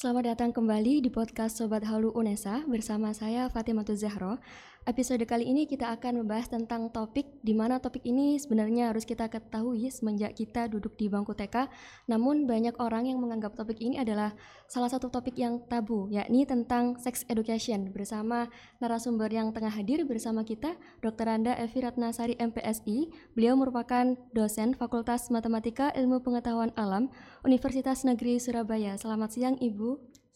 Selamat datang kembali di podcast Sobat Halu Unesa bersama saya Fatimatul Zahro. Episode kali ini kita akan membahas tentang topik di mana topik ini sebenarnya harus kita ketahui semenjak kita duduk di bangku TK. Namun banyak orang yang menganggap topik ini adalah salah satu topik yang tabu, yakni tentang sex education bersama narasumber yang tengah hadir bersama kita, Dr. Anda Evi Ratnasari MPSI. Beliau merupakan dosen Fakultas Matematika Ilmu Pengetahuan Alam Universitas Negeri Surabaya. Selamat siang Ibu.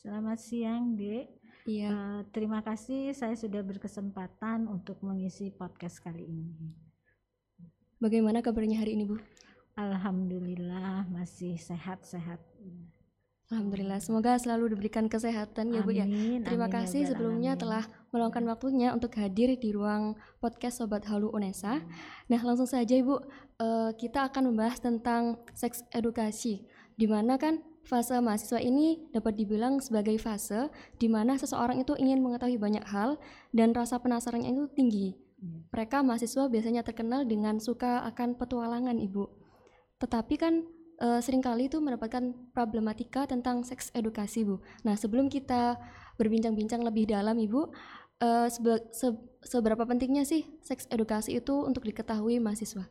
Selamat siang, Dek. Iya. Uh, terima kasih saya sudah berkesempatan untuk mengisi podcast kali ini. Bagaimana kabarnya hari ini, Bu? Alhamdulillah masih sehat-sehat. Alhamdulillah, semoga selalu diberikan kesehatan ya Bu ya. Terima amin, kasih ya sebelumnya alamin. telah meluangkan waktunya untuk hadir di ruang podcast Sobat Halu Unesa. Nah langsung saja Ibu, uh, kita akan membahas tentang seks edukasi, di mana kan fase mahasiswa ini dapat dibilang sebagai fase di mana seseorang itu ingin mengetahui banyak hal dan rasa penasarannya itu tinggi. Iya. Mereka mahasiswa biasanya terkenal dengan suka akan petualangan, Ibu. Tetapi kan e, sering kali itu mendapatkan problematika tentang seks edukasi, Bu. Nah, sebelum kita berbincang-bincang lebih dalam, Ibu, e, sebe se seberapa pentingnya sih seks edukasi itu untuk diketahui mahasiswa?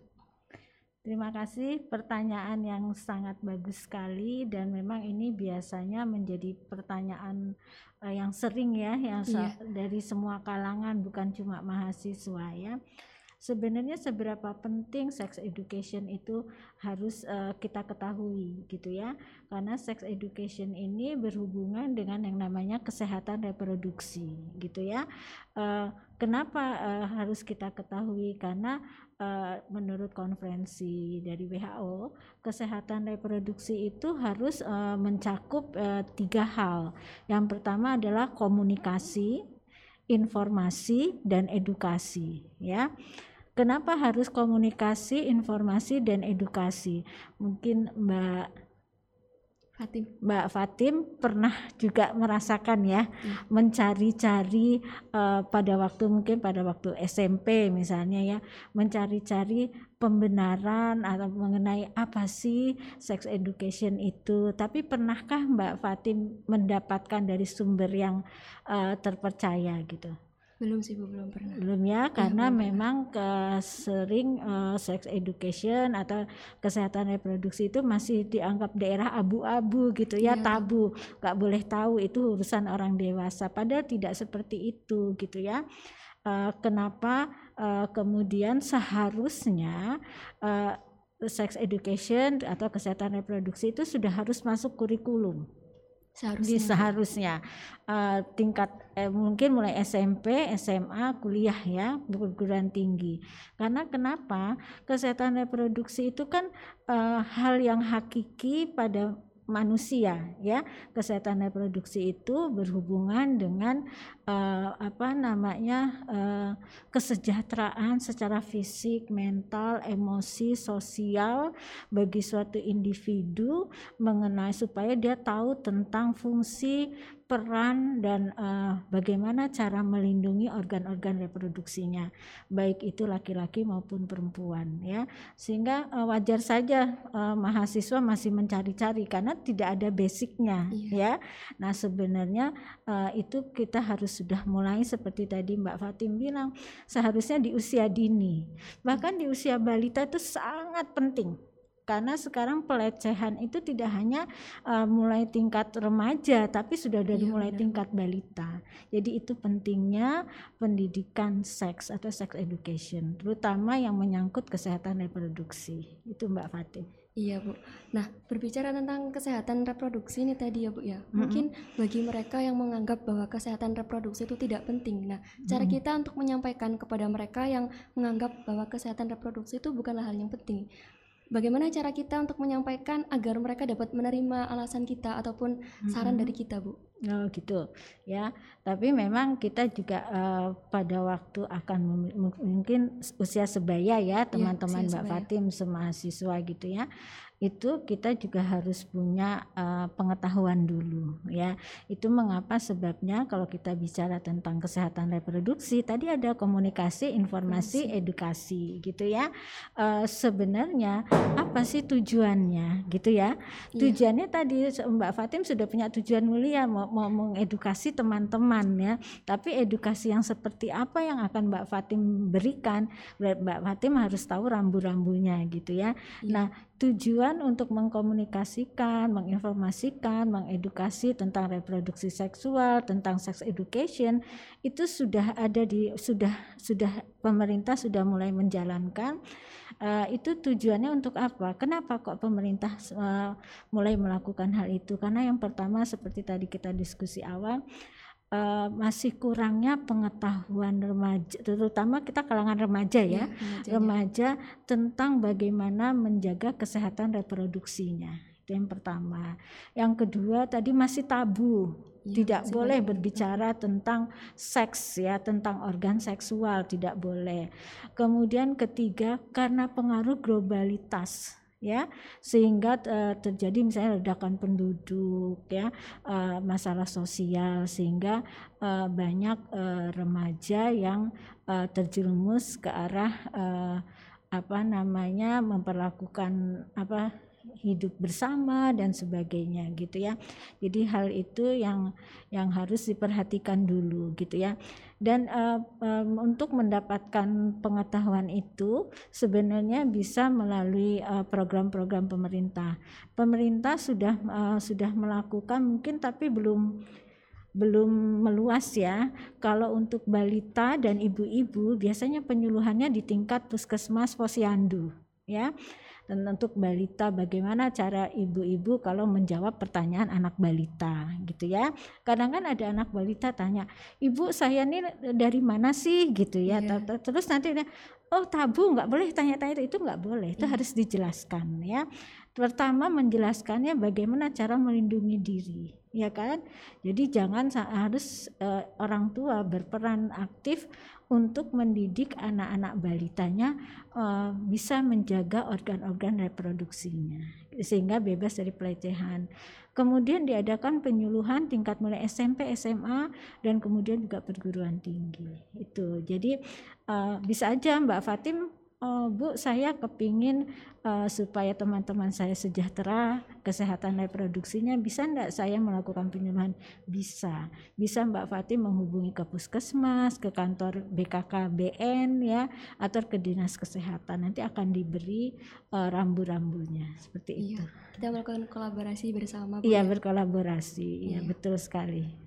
Terima kasih pertanyaan yang sangat bagus sekali dan memang ini biasanya menjadi pertanyaan uh, yang sering ya yang Iya. dari semua kalangan bukan cuma mahasiswa ya. Sebenarnya seberapa penting sex education itu harus uh, kita ketahui gitu ya. Karena sex education ini berhubungan dengan yang namanya kesehatan reproduksi gitu ya. Uh, kenapa uh, harus kita ketahui? Karena uh, menurut konferensi dari WHO, kesehatan reproduksi itu harus uh, mencakup uh, tiga hal. Yang pertama adalah komunikasi, informasi, dan edukasi. Ya, kenapa harus komunikasi, informasi, dan edukasi? Mungkin Mbak Fatim. Mbak Fatim pernah juga merasakan ya mencari-cari uh, pada waktu mungkin pada waktu SMP misalnya ya mencari-cari pembenaran atau mengenai apa sih sex education itu tapi pernahkah Mbak Fatim mendapatkan dari sumber yang uh, terpercaya gitu Belum sih, Bu, belum pernah. belum ya karena belum memang ke sering uh, sex education atau kesehatan reproduksi itu masih dianggap daerah abu-abu gitu ya Bu. tabu. Nggak boleh tahu itu urusan orang dewasa. Padahal tidak seperti itu gitu ya. Uh, kenapa uh, kemudian seharusnya uh, sex education atau kesehatan reproduksi itu sudah harus masuk kurikulum Seharusnya. seharusnya eh, tingkat eh, mungkin mulai SMP, SMA, kuliah ya perguruan tinggi. Karena kenapa kesehatan reproduksi itu kan eh, hal yang hakiki pada manusia ya. Kesehatan reproduksi itu berhubungan dengan eh, apa namanya eh, kesejahteraan secara fisik, mental, emosi, sosial bagi suatu individu mengenai supaya dia tahu tentang fungsi peran dan eh, bagaimana cara melindungi organ-organ reproduksinya baik itu laki-laki maupun perempuan ya. Sehingga eh, wajar saja eh, mahasiswa masih mencari-cari karena tidak ada basicnya Iya. ya. Nah sebenarnya eh, itu kita harus sudah mulai seperti tadi Mbak Fatim bilang seharusnya di usia dini. Bahkan di usia balita itu sangat penting karena sekarang pelecehan itu tidak hanya uh, mulai tingkat remaja tapi sudah dari Iya, mulai benar. tingkat balita. Jadi itu pentingnya pendidikan seks atau sex education terutama yang menyangkut kesehatan reproduksi. Itu Mbak Fatim. Iya Bu. Nah berbicara tentang kesehatan reproduksi ini tadi ya Bu ya. Mungkin bagi mereka yang menganggap bahwa kesehatan reproduksi itu tidak penting. Nah cara Mm-mm. kita untuk menyampaikan kepada mereka yang menganggap bahwa kesehatan reproduksi itu bukanlah hal yang penting. Bagaimana cara kita untuk menyampaikan agar mereka dapat menerima alasan kita ataupun saran Mm-mm. dari kita Bu? Oh gitu ya. Tapi memang kita juga eh, pada waktu akan mungkin usia sebaya ya teman-teman usia Mbak sebaya. Fatim semahasiswa gitu ya. Itu kita juga harus punya uh, pengetahuan dulu ya. Itu mengapa sebabnya kalau kita bicara tentang kesehatan reproduksi tadi ada komunikasi, informasi, edukasi gitu ya. Uh, sebenarnya apa sih tujuannya gitu ya? Iya. Tujuannya tadi Mbak Fatim sudah punya tujuan mulia mau, mau mengedukasi teman-teman ya. Tapi edukasi yang seperti apa yang akan Mbak Fatim berikan? Mbak Fatim harus tahu rambu-rambunya gitu ya. Iya. Nah, tujuan untuk mengkomunikasikan, menginformasikan, mengedukasi tentang reproduksi seksual, tentang sex education itu sudah ada di sudah sudah pemerintah sudah mulai menjalankan. Uh, itu tujuannya untuk apa? Kenapa kok pemerintah uh, mulai melakukan hal itu? Karena yang pertama seperti tadi kita diskusi awal uh, masih kurangnya pengetahuan remaja, terutama kita kalangan remaja ya, ya remaja tentang bagaimana menjaga kesehatan reproduksinya. Itu yang pertama. Yang kedua tadi masih tabu, ya, tidak boleh berbicara tentang seks ya, tentang organ seksual tidak boleh. Kemudian ketiga karena pengaruh globalitas ya sehingga uh, terjadi misalnya ledakan penduduk ya uh, masalah sosial sehingga uh, banyak remaja yang uh, terjerumus ke arah apa namanya memperlakukan apa hidup bersama dan sebagainya gitu ya. Jadi hal itu yang yang harus diperhatikan dulu gitu ya. Dan uh, um, untuk mendapatkan pengetahuan itu sebenarnya bisa melalui uh, program-program pemerintah. Pemerintah sudah uh, sudah melakukan mungkin tapi belum belum meluas ya. Kalau untuk balita dan ibu-ibu biasanya penyuluhannya di tingkat puskesmas posyandu ya untuk balita bagaimana cara ibu-ibu kalau menjawab pertanyaan anak balita gitu ya. Kadang kan ada anak balita tanya ibu saya ini dari mana sih? Gitu ya. Yeah. terus nanti oh tabu nggak boleh tanya-tanya itu. Nggak boleh itu yeah. harus dijelaskan ya pertama menjelaskannya bagaimana cara melindungi diri ya kan jadi jangan harus uh, orang tua berperan aktif untuk mendidik anak-anak balitanya uh, bisa menjaga organ-organ reproduksinya sehingga bebas dari pelecehan. Kemudian diadakan penyuluhan tingkat mulai SMP, SMA dan kemudian juga perguruan tinggi. Itu. Jadi uh, bisa aja Mbak Fatim oh, Bu saya kepingin uh, supaya teman-teman saya sejahtera kesehatan reproduksinya bisa enggak saya melakukan penyuluhan? Bisa. Bisa Mbak Fatih menghubungi ke puskesmas ke kantor BKKBN ya atau ke dinas kesehatan. Nanti akan diberi uh, rambu-rambunya. Seperti iya, itu. Kita melakukan kolaborasi bersama iya ya? berkolaborasi. Iya. ya betul sekali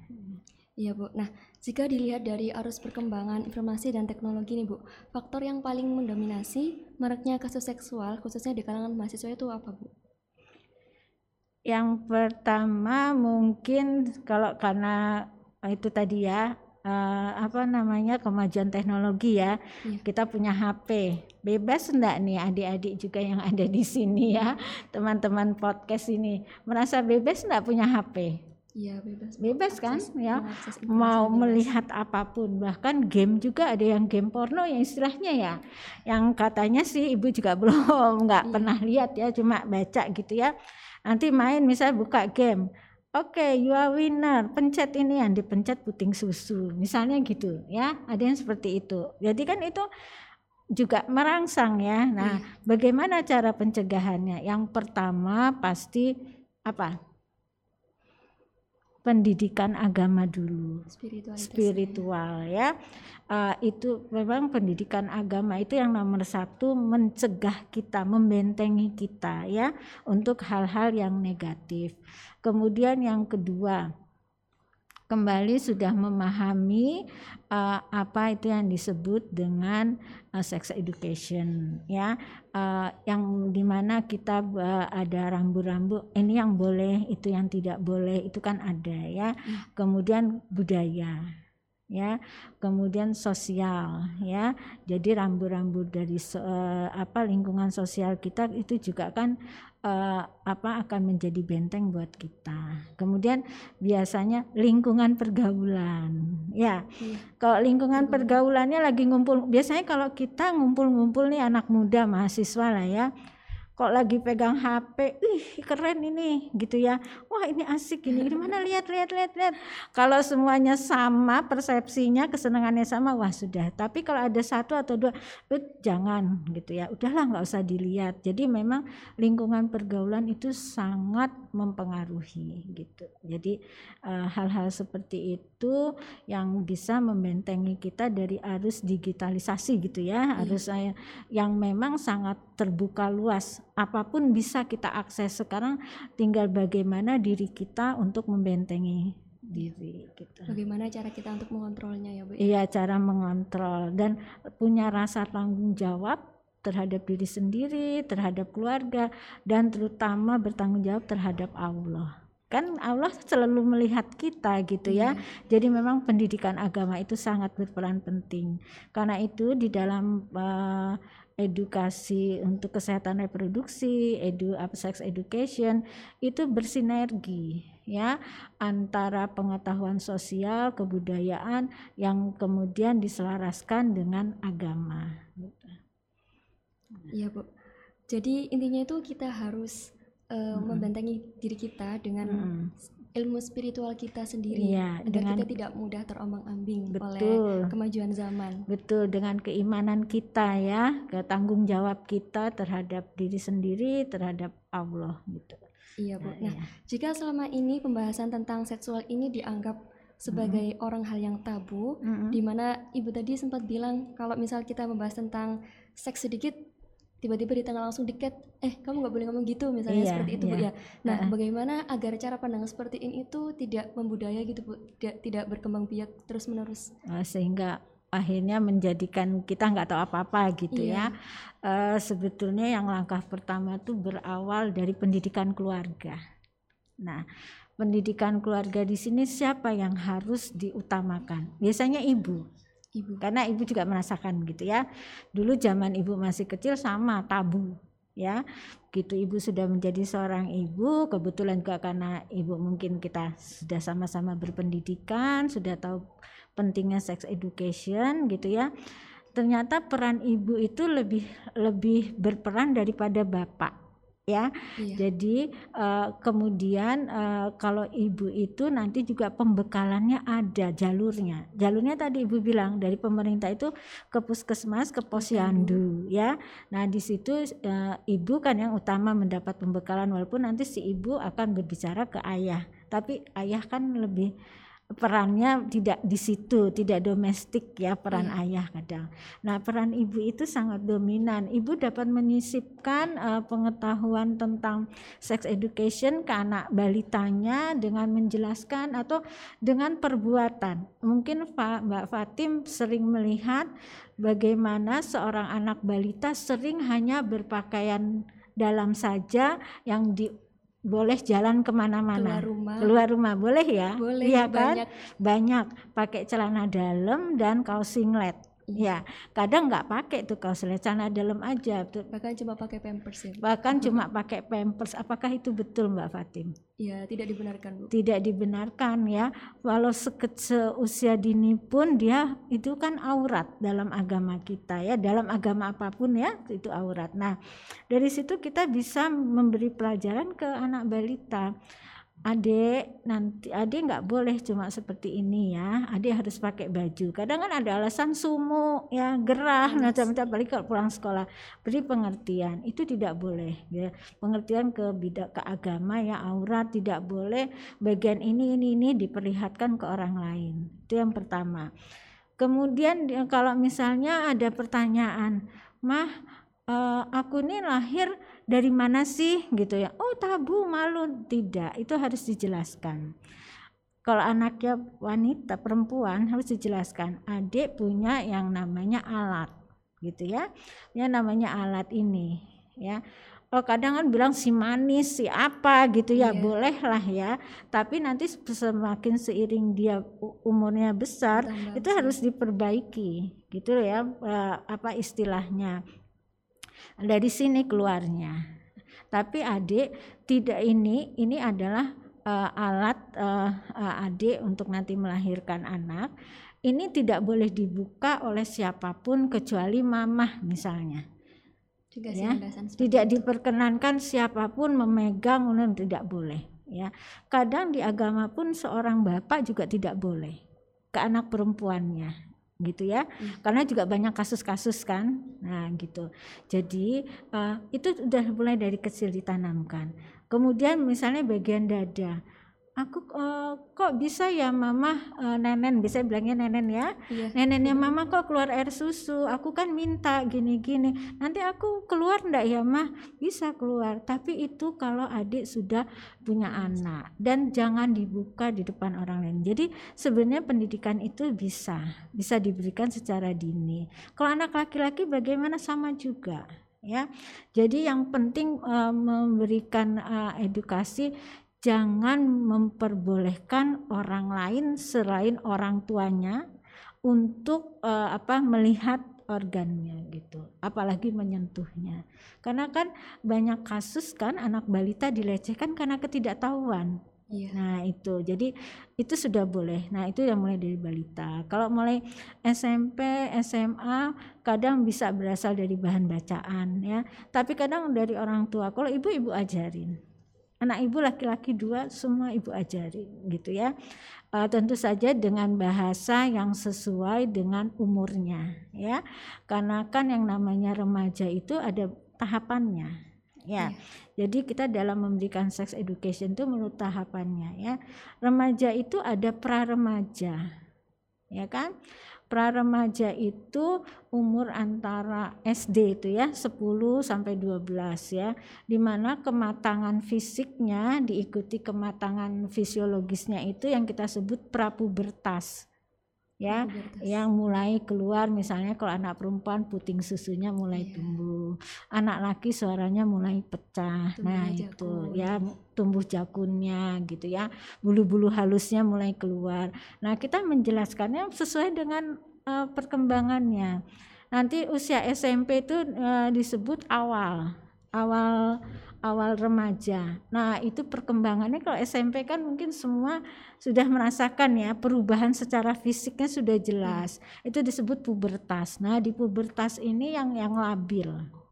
Iya Bu. Nah, jika dilihat dari arus perkembangan informasi dan teknologi nih Bu, faktor yang paling mendominasi maraknya kasus seksual khususnya di kalangan mahasiswa itu apa Bu? Yang pertama mungkin kalau karena itu tadi ya uh, apa namanya kemajuan teknologi ya. Iya. Kita punya HP. Bebas enggak nih adik-adik juga yang ada di sini ya, teman-teman podcast ini merasa bebas enggak punya HP? Iya bebas. Bebas kan ya. Mau bebas. melihat apa pun bahkan game juga ada yang game porno yang istilahnya ya. Yang katanya sih ibu juga belum nggak iya. pernah lihat ya cuma baca gitu ya. Nanti main misal buka game. Oke, okay, you are winner. Pencet ini yang dipencet puting susu. Misalnya gitu ya. Ada yang seperti itu. Jadi kan itu juga merangsang ya. Nah, iya. bagaimana cara pencegahannya? Yang pertama pasti apa? Pendidikan agama dulu. Spiritual ya. Uh, itu memang pendidikan agama itu yang nomor satu mencegah kita membentengi kita ya untuk hal-hal yang negatif. Kemudian yang kedua kembali sudah memahami uh, apa itu yang disebut dengan uh, sex education ya. Uh, yang di mana kita uh, ada rambu-rambu ini yang boleh itu yang tidak boleh itu kan ada ya. Hmm. kemudian budaya ya. Kemudian sosial ya. Jadi rambu-rambu dari uh, apa lingkungan sosial kita itu juga kan uh, apa akan menjadi benteng buat kita. Kemudian biasanya lingkungan pergaulan. Ya. Iya. Kalau lingkungan pergaulannya lagi ngumpul biasanya kalau kita ngumpul-ngumpul nih anak muda mahasiswa lah ya. Kok lagi pegang HP, ih keren ini gitu ya. Wah, ini asik ini. Gimana lihat lihat lihat lihat. Kalau semuanya sama persepsinya, kesenangannya sama, wah sudah. Tapi kalau ada satu atau dua, eh, jangan gitu ya. Udahlah nggak usah dilihat. Jadi memang lingkungan pergaulan itu sangat mempengaruhi gitu. Jadi eh, hal-hal seperti itu yang bisa membentengi kita dari arus digitalisasi gitu ya, iya. arus uh, yang memang sangat terbuka luas apa pun bisa kita akses sekarang tinggal bagaimana diri kita untuk membentengi diri gitu. Bagaimana cara kita untuk mengontrolnya ya Bu? Iya, cara mengontrol dan punya rasa tanggung jawab terhadap diri sendiri, terhadap keluarga dan terutama bertanggung jawab terhadap Allah. Kan Allah selalu melihat kita gitu ya. Hmm. Jadi memang pendidikan agama itu sangat berperan penting. Karena itu di dalam uh, edukasi untuk kesehatan reproduksi, edu sex education itu bersinergi ya antara pengetahuan sosial, kebudayaan yang kemudian diselaraskan dengan agama. Iya bu. Jadi intinya itu kita harus uh, hmm. membentengi diri kita dengan hmm ilmu spiritual kita sendiri ya, agar dengan, kita tidak mudah terombang-ambing oleh kemajuan zaman. Betul, dengan keimanan kita ya, ketanggung jawab kita terhadap diri sendiri, terhadap Allah gitu. Iya, Bu. Nah, nah iya. jika selama ini pembahasan tentang seksual ini dianggap sebagai mm -hmm. orang hal yang tabu, mm -hmm. di mana Ibu tadi sempat bilang kalau misal kita membahas tentang seks sedikit tiba-tiba di tengah langsung diket eh kamu nggak boleh ngomong gitu misalnya iya, seperti itu iya. bu ya. Nah uh. bagaimana agar cara pandang seperti ini itu tidak membudaya gitu bu? Tidak tidak berkembang biak terus menerus uh, sehingga akhirnya menjadikan kita nggak tahu apa-apa gitu iya. ya. Uh, sebetulnya yang langkah pertama itu berawal dari pendidikan keluarga. Nah pendidikan keluarga di sini siapa yang harus diutamakan? Biasanya ibu ibu. Karena ibu juga merasakan gitu ya. Dulu zaman ibu masih kecil sama tabu ya. Gitu ibu sudah menjadi seorang ibu kebetulan juga karena ibu mungkin kita sudah sama-sama berpendidikan sudah tahu pentingnya sex education gitu ya. Ternyata peran ibu itu lebih lebih berperan daripada bapak ya. Iya. Jadi uh, kemudian uh, kalau ibu itu nanti juga pembekalannya ada jalurnya. Jalurnya tadi ibu bilang dari pemerintah itu ke puskesmas, ke posyandu, ya. Nah di situ uh, ibu kan yang utama mendapat pembekalan walaupun nanti si ibu akan berbicara ke ayah. Tapi ayah kan lebih perannya tidak di situ, tidak domestik ya peran hmm. ayah kadang. Nah, peran ibu itu sangat dominan. Ibu dapat menyisipkan uh, pengetahuan tentang sex education ke anak balitanya dengan menjelaskan atau dengan perbuatan. Mungkin Pak Mbak Fatim sering melihat bagaimana seorang anak balita sering hanya berpakaian dalam saja yang di boleh jalan ke mana-mana. Keluar rumah. Keluar rumah. Boleh ya? Boleh ya kan? banyak. Pakai celana dalam dan kaos singlet Ya, kadang nggak pakai tuh kaos celana dalam aja. Bahkan cuma pakai pampers ya. Bahkan cuma pakai pampers. Apakah itu betul Mbak Fatim? Iya, tidak dibenarkan Bu. Tidak dibenarkan ya. Walau seusia dini pun dia itu kan aurat dalam agama kita ya. Dalam agama apa pun ya itu aurat. Nah, dari situ kita bisa memberi pelajaran ke anak balita adek nanti adek nggak boleh cuma seperti ini ya. Adek harus pakai baju. Kadang kan ada alasan sumuk ya gerah yes. macam-macam. balik kalau pulang sekolah. Beri pengertian. Itu tidak boleh ya. Pengertian ke bidang ke agama ya aurat. Tidak boleh bagian ini ini ini diperlihatkan ke orang lain. Itu yang pertama. Kemudian kalau misalnya ada pertanyaan mah uh, aku ini lahir dari mana sih? Gitu ya. Oh tabu malu. Tidak itu harus dijelaskan. Kalau anaknya wanita perempuan harus dijelaskan adik punya yang namanya alat. Gitu ya. Yang namanya alat ini ya. Oh kadang kan bilang si manis si apa gitu ya. Yeah. boleh lah ya. Tapi nanti semakin seiring dia umurnya besar Tambah itu harus diperbaiki. Gitu ya uh, apa istilahnya dari sini keluarnya. Tapi adik tidak ini ini adalah uh, alat uh, uh, adik untuk nanti melahirkan anak. Ini tidak boleh dibuka oleh siapa pun kecuali mamah misalnya. Dikasih ya tidak itu. diperkenankan siapa pun memegang tidak boleh ya. Kadang di agama pun seorang bapak juga tidak boleh ke anak perempuannya gitu ya. Iya. karena juga banyak kasus-kasus kan. Nah gitu. Jadi eh, itu udah mulai dari kecil ditanamkan. Kemudian misalnya bagian dada aku eh, kok bisa ya mama eh, nenen? Bisa bilangnya nenen ya. Iya. neneknya mama kok keluar air susu? Aku kan minta gini-gini. Nanti aku keluar ndak ya mah bisa keluar. Tapi itu kalau adik sudah punya anak dan jangan dibuka di depan orang lain. Jadi sebenarnya pendidikan itu bisa bisa diberikan secara dini. Kalau anak laki-laki bagaimana? Sama juga ya. Jadi yang penting eh, memberikan eh, edukasi jangan memperbolehkan orang lain selain orang tuanya untuk eh, apa melihat organnya gitu apalagi menyentuhnya karena kan banyak kasus kan anak balita dilecehkan karena ketidaktahuan Iya. Nah itu, jadi itu sudah boleh. Nah itu yang mulai dari balita. Kalau mulai SMP, SMA, kadang bisa berasal dari bahan bacaan ya. Tapi kadang dari orang tua. Kalau ibu ibu ajarin, anak ibu laki-laki dua semua ibu ajarin gitu ya. Eh, tentu saja dengan bahasa yang sesuai dengan umurnya ya. Karena kan yang namanya remaja itu ada tahapannya ya. Jadi kita dalam memberikan sex education itu menurut tahapannya ya. Remaja itu ada pra remaja. Ya kan? Pra remaja itu umur antara SD itu ya 10 sampai 12 ya. Di mana kematangan fisiknya diikuti kematangan fisiologisnya itu yang kita sebut prapubertas. Ya, Pubertas. yang mulai keluar misalnya kalau anak perempuan puting susunya mulai Iya. tumbuh anak laki suaranya mulai pecah nah Tumbuhnya itu jakun. ya tumbuh jakunnya gitu ya bulu-bulu halusnya mulai keluar nah kita menjelaskannya sesuai dengan eh, perkembangannya nanti usia SMP itu eh, disebut awal awal awal remaja. Nah, itu perkembangannya kalau SMP kan mungkin semua sudah merasakan ya perubahan secara fisiknya sudah jelas. Itu disebut pubertas. Nah, di pubertas ini yang yang labil.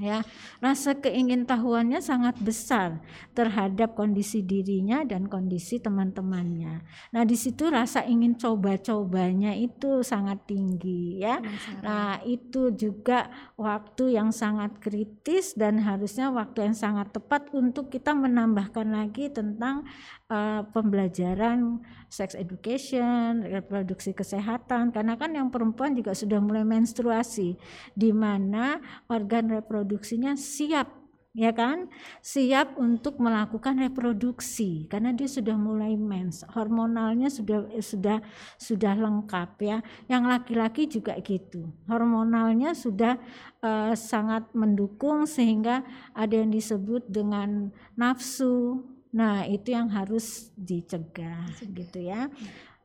Ya, rasa keingintahuannya sangat besar terhadap kondisi dirinya dan kondisi teman-temannya. Nah, di situ rasa ingin coba-cobanya itu sangat tinggi ya. Penasaran. Nah, itu juga waktu yang sangat kritis dan harusnya waktu yang sangat tepat untuk kita menambahkan lagi tentang eh, pembelajaran sex education, reproduksi kesehatan karena kan yang perempuan juga sudah mulai menstruasi di mana organ reproduksinya siap ya kan? Siap untuk melakukan reproduksi karena dia sudah mulai mens hormonalnya sudah sudah sudah lengkap ya. Yang laki-laki juga gitu hormonalnya sudah eh, sangat mendukung sehingga ada yang disebut dengan nafsu. Nah itu yang harus dicegah gitu ya.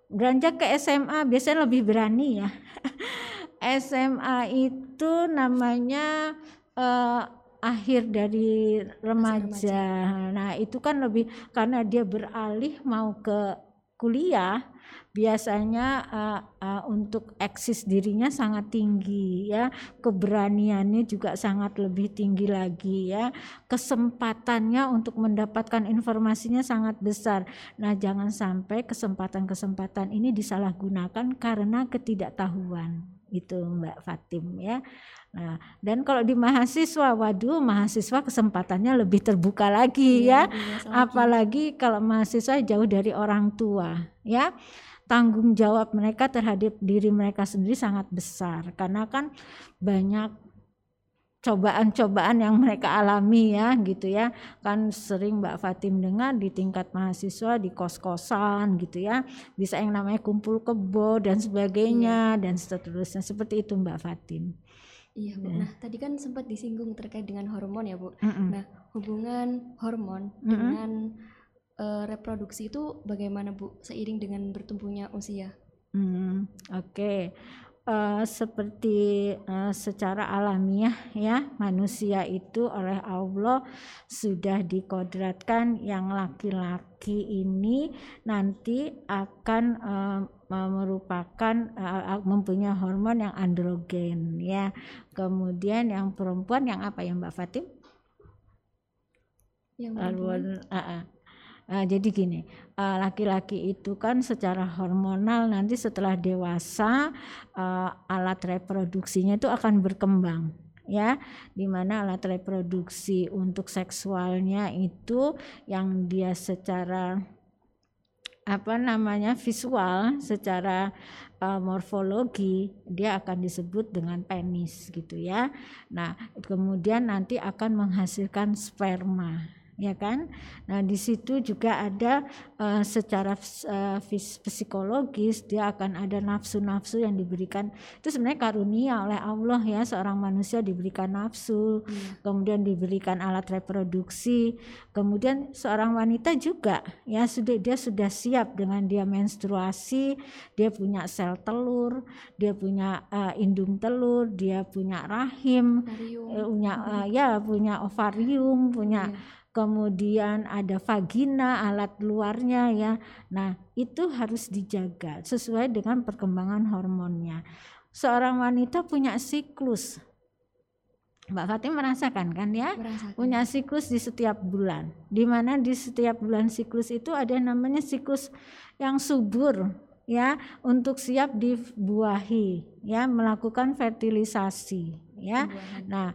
Beranjak ke SMA biasanya lebih berani ya. SMA itu namanya eh, akhir dari remaja. Nah, itu kan lebih karena dia beralih mau ke kuliah, biasanya eh, eh, untuk eksis dirinya sangat tinggi ya, keberaniannya juga sangat lebih tinggi lagi ya, kesempatannya untuk mendapatkan informasinya sangat besar. Nah, jangan sampai kesempatan-kesempatan ini disalahgunakan karena ketidaktahuan itu Mbak Fatim ya. Nah, dan kalau di mahasiswa, waduh, mahasiswa kesempatannya lebih terbuka lagi ya. Iya, lagi. Apalagi kalau mahasiswa jauh dari orang tua, ya. Tanggung jawab mereka terhadap diri mereka sendiri sangat besar karena kan banyak cobaan-cobaan yang mereka alami ya gitu ya kan sering Mbak Fatim dengar di tingkat mahasiswa di kos-kosan gitu ya bisa yang namanya kumpul kebo dan sebagainya dan seterusnya seperti itu Mbak Fatim Iya, Bu. Ya. Nah, tadi kan sempat disinggung terkait dengan hormon ya, Bu. Mm-mm. Nah, hubungan hormon Mm-mm. dengan eh, reproduksi itu bagaimana, Bu? Seiring dengan bertumbuhnya usia. Hmm, Oke, uh, seperti uh, secara alamiah ya manusia itu oleh Allah sudah dikodratkan yang laki-laki ini nanti akan uh, merupakan uh, mempunyai hormon yang androgen ya. Kemudian yang perempuan yang apa ya Mbak Fatim? Yang uh, uh, Uh, jadi gini, eh, laki-laki itu kan secara hormonal nanti setelah dewasa uh, alat reproduksinya itu akan berkembang ya di mana alat reproduksi untuk seksualnya itu yang dia secara apa namanya visual secara uh, morfologi dia akan disebut dengan penis gitu ya. Nah, kemudian nanti akan menghasilkan sperma ya kan? Nah, di situ juga ada uh, secara uh, psikologis dia akan ada nafsu-nafsu yang diberikan. Itu sebenarnya karunia oleh Allah ya, seorang manusia diberikan nafsu, hmm. kemudian diberikan alat reproduksi, kemudian seorang wanita juga ya sudah dia sudah siap dengan dia menstruasi, dia punya sel telur, dia punya uh, indung telur, dia punya rahim, punya uh, ya punya ovarium, punya yeah kemudian ada vagina alat luarnya ya. Nah, itu harus dijaga sesuai dengan perkembangan hormonnya. Seorang wanita punya siklus. Mbak Fatim merasakan kan ya? Merasakan. Punya siklus di setiap bulan. Di mana di setiap bulan siklus itu ada namanya siklus yang subur ya untuk siap dibuahi ya melakukan fertilisasi ya. Pembuahan. Nah,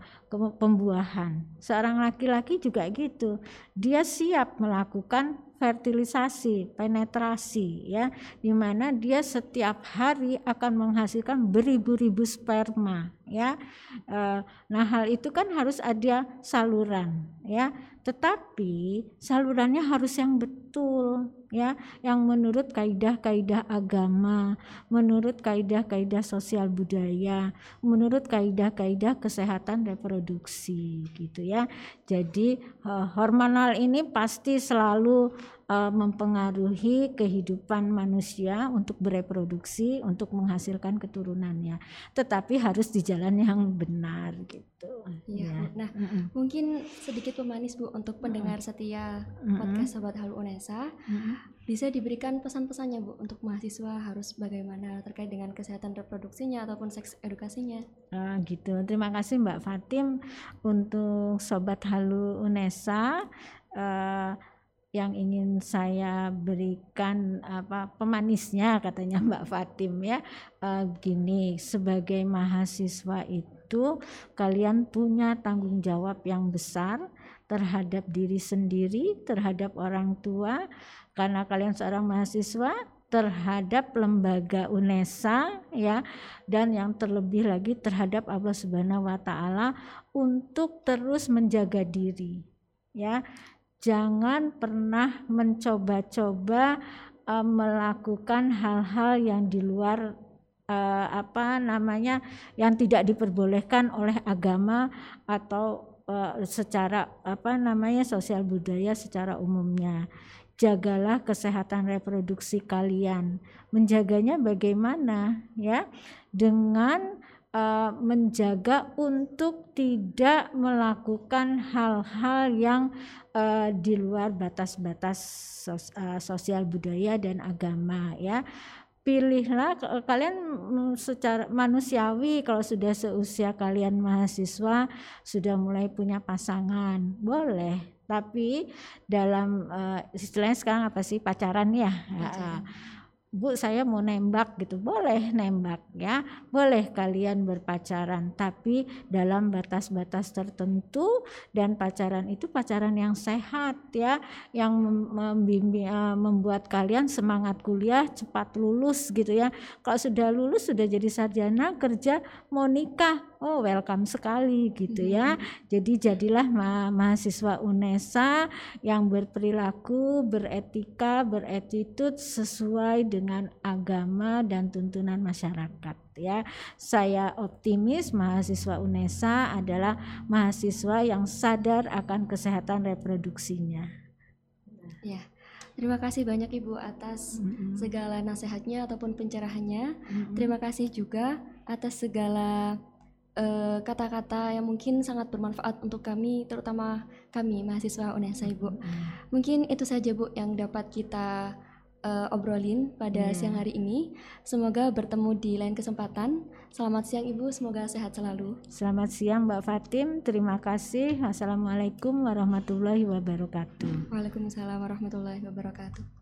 pembuahan. Seorang laki-laki juga gitu. Dia siap melakukan fertilisasi, penetrasi ya, di mana dia setiap hari akan menghasilkan beribu-ribu sperma ya. E, nah, hal itu kan harus ada saluran ya. Tetapi salurannya harus yang betul ya, yang menurut kaidah-kaidah agama, menurut kaidah-kaidah sosial budaya, menurut kaidah-kaidah kesehatan reproduksi gitu ya. Jadi uh, hormonal ini pasti selalu uh, mempengaruhi kehidupan manusia untuk bereproduksi, untuk menghasilkan keturunannya. Tetapi harus di jalan yang benar gitu. Iya. Ya. Nah, mm -mm. mungkin sedikit pemanis Bu untuk pendengar mm -mm. setia podcast Sobat Halu Unesa. Mm -mm. Bisa diberikan pesan-pesannya Bu untuk mahasiswa harus bagaimana terkait dengan kesehatan reproduksinya ataupun seks edukasinya. Ah, gitu. Terima kasih Mbak Fatim untuk Sobat Halu Unesa. Uh, yang ingin saya berikan apa pemanisnya katanya Mbak Fatim ya. Uh, gini sebagai mahasiswa itu kalian punya tanggung jawab yang besar terhadap diri sendiri terhadap orang tua. Karena kalian seorang mahasiswa terhadap lembaga UNESA ya. Dan yang terlebih lagi terhadap Allah Subhanahu wa taala untuk terus menjaga diri ya jangan pernah mencoba-coba uh, melakukan hal-hal yang di luar uh, apa namanya yang tidak diperbolehkan oleh agama atau uh, secara apa namanya sosial budaya secara umumnya. Jagalah kesehatan reproduksi kalian. Menjaganya bagaimana ya? Dengan uh, menjaga untuk tidak melakukan hal-hal yang uh, di luar batas-batas sos, uh, sosial budaya dan agama ya. Pilihlah kalian secara manusiawi kalau sudah seusia kalian mahasiswa sudah mulai punya pasangan boleh. Tapi dalam uh, istilahnya sekarang apa sih? Pacaran ya? Pacaran. Bu saya mau nembak gitu boleh nembak ya boleh kalian berpacaran tapi dalam batas-batas tertentu dan pacaran itu pacaran yang sehat ya yang membimbing uh, membuat kalian semangat kuliah cepat lulus gitu ya kalau sudah lulus sudah jadi sarjana kerja mau nikah oh welcome sekali gitu ya. Hmm. Jadi jadilah ma mahasiswa UNESA yang berperilaku, beretika, beretitude sesuai dengan agama dan tuntunan masyarakat ya. Saya optimis mahasiswa UNESA adalah mahasiswa yang sadar akan kesehatan reproduksinya. Ya. Terima kasih banyak Ibu atas mm -hmm. segala nasihatnya ataupun pencerahannya. Mm -hmm. Terima kasih juga atas segala eh, kata-kata yang mungkin sangat bermanfaat untuk kami, terutama kami mahasiswa UNESA, Ibu. Mungkin itu saja, Bu, yang dapat kita eh, obrolin pada Iya. siang hari ini. Semoga bertemu di lain kesempatan. Selamat siang, Ibu. Semoga sehat selalu. Selamat siang Mbak Fatim, terima kasih. Wassalamualaikum warahmatullahi wabarakatuh. Waalaikumsalam warahmatullahi wabarakatuh.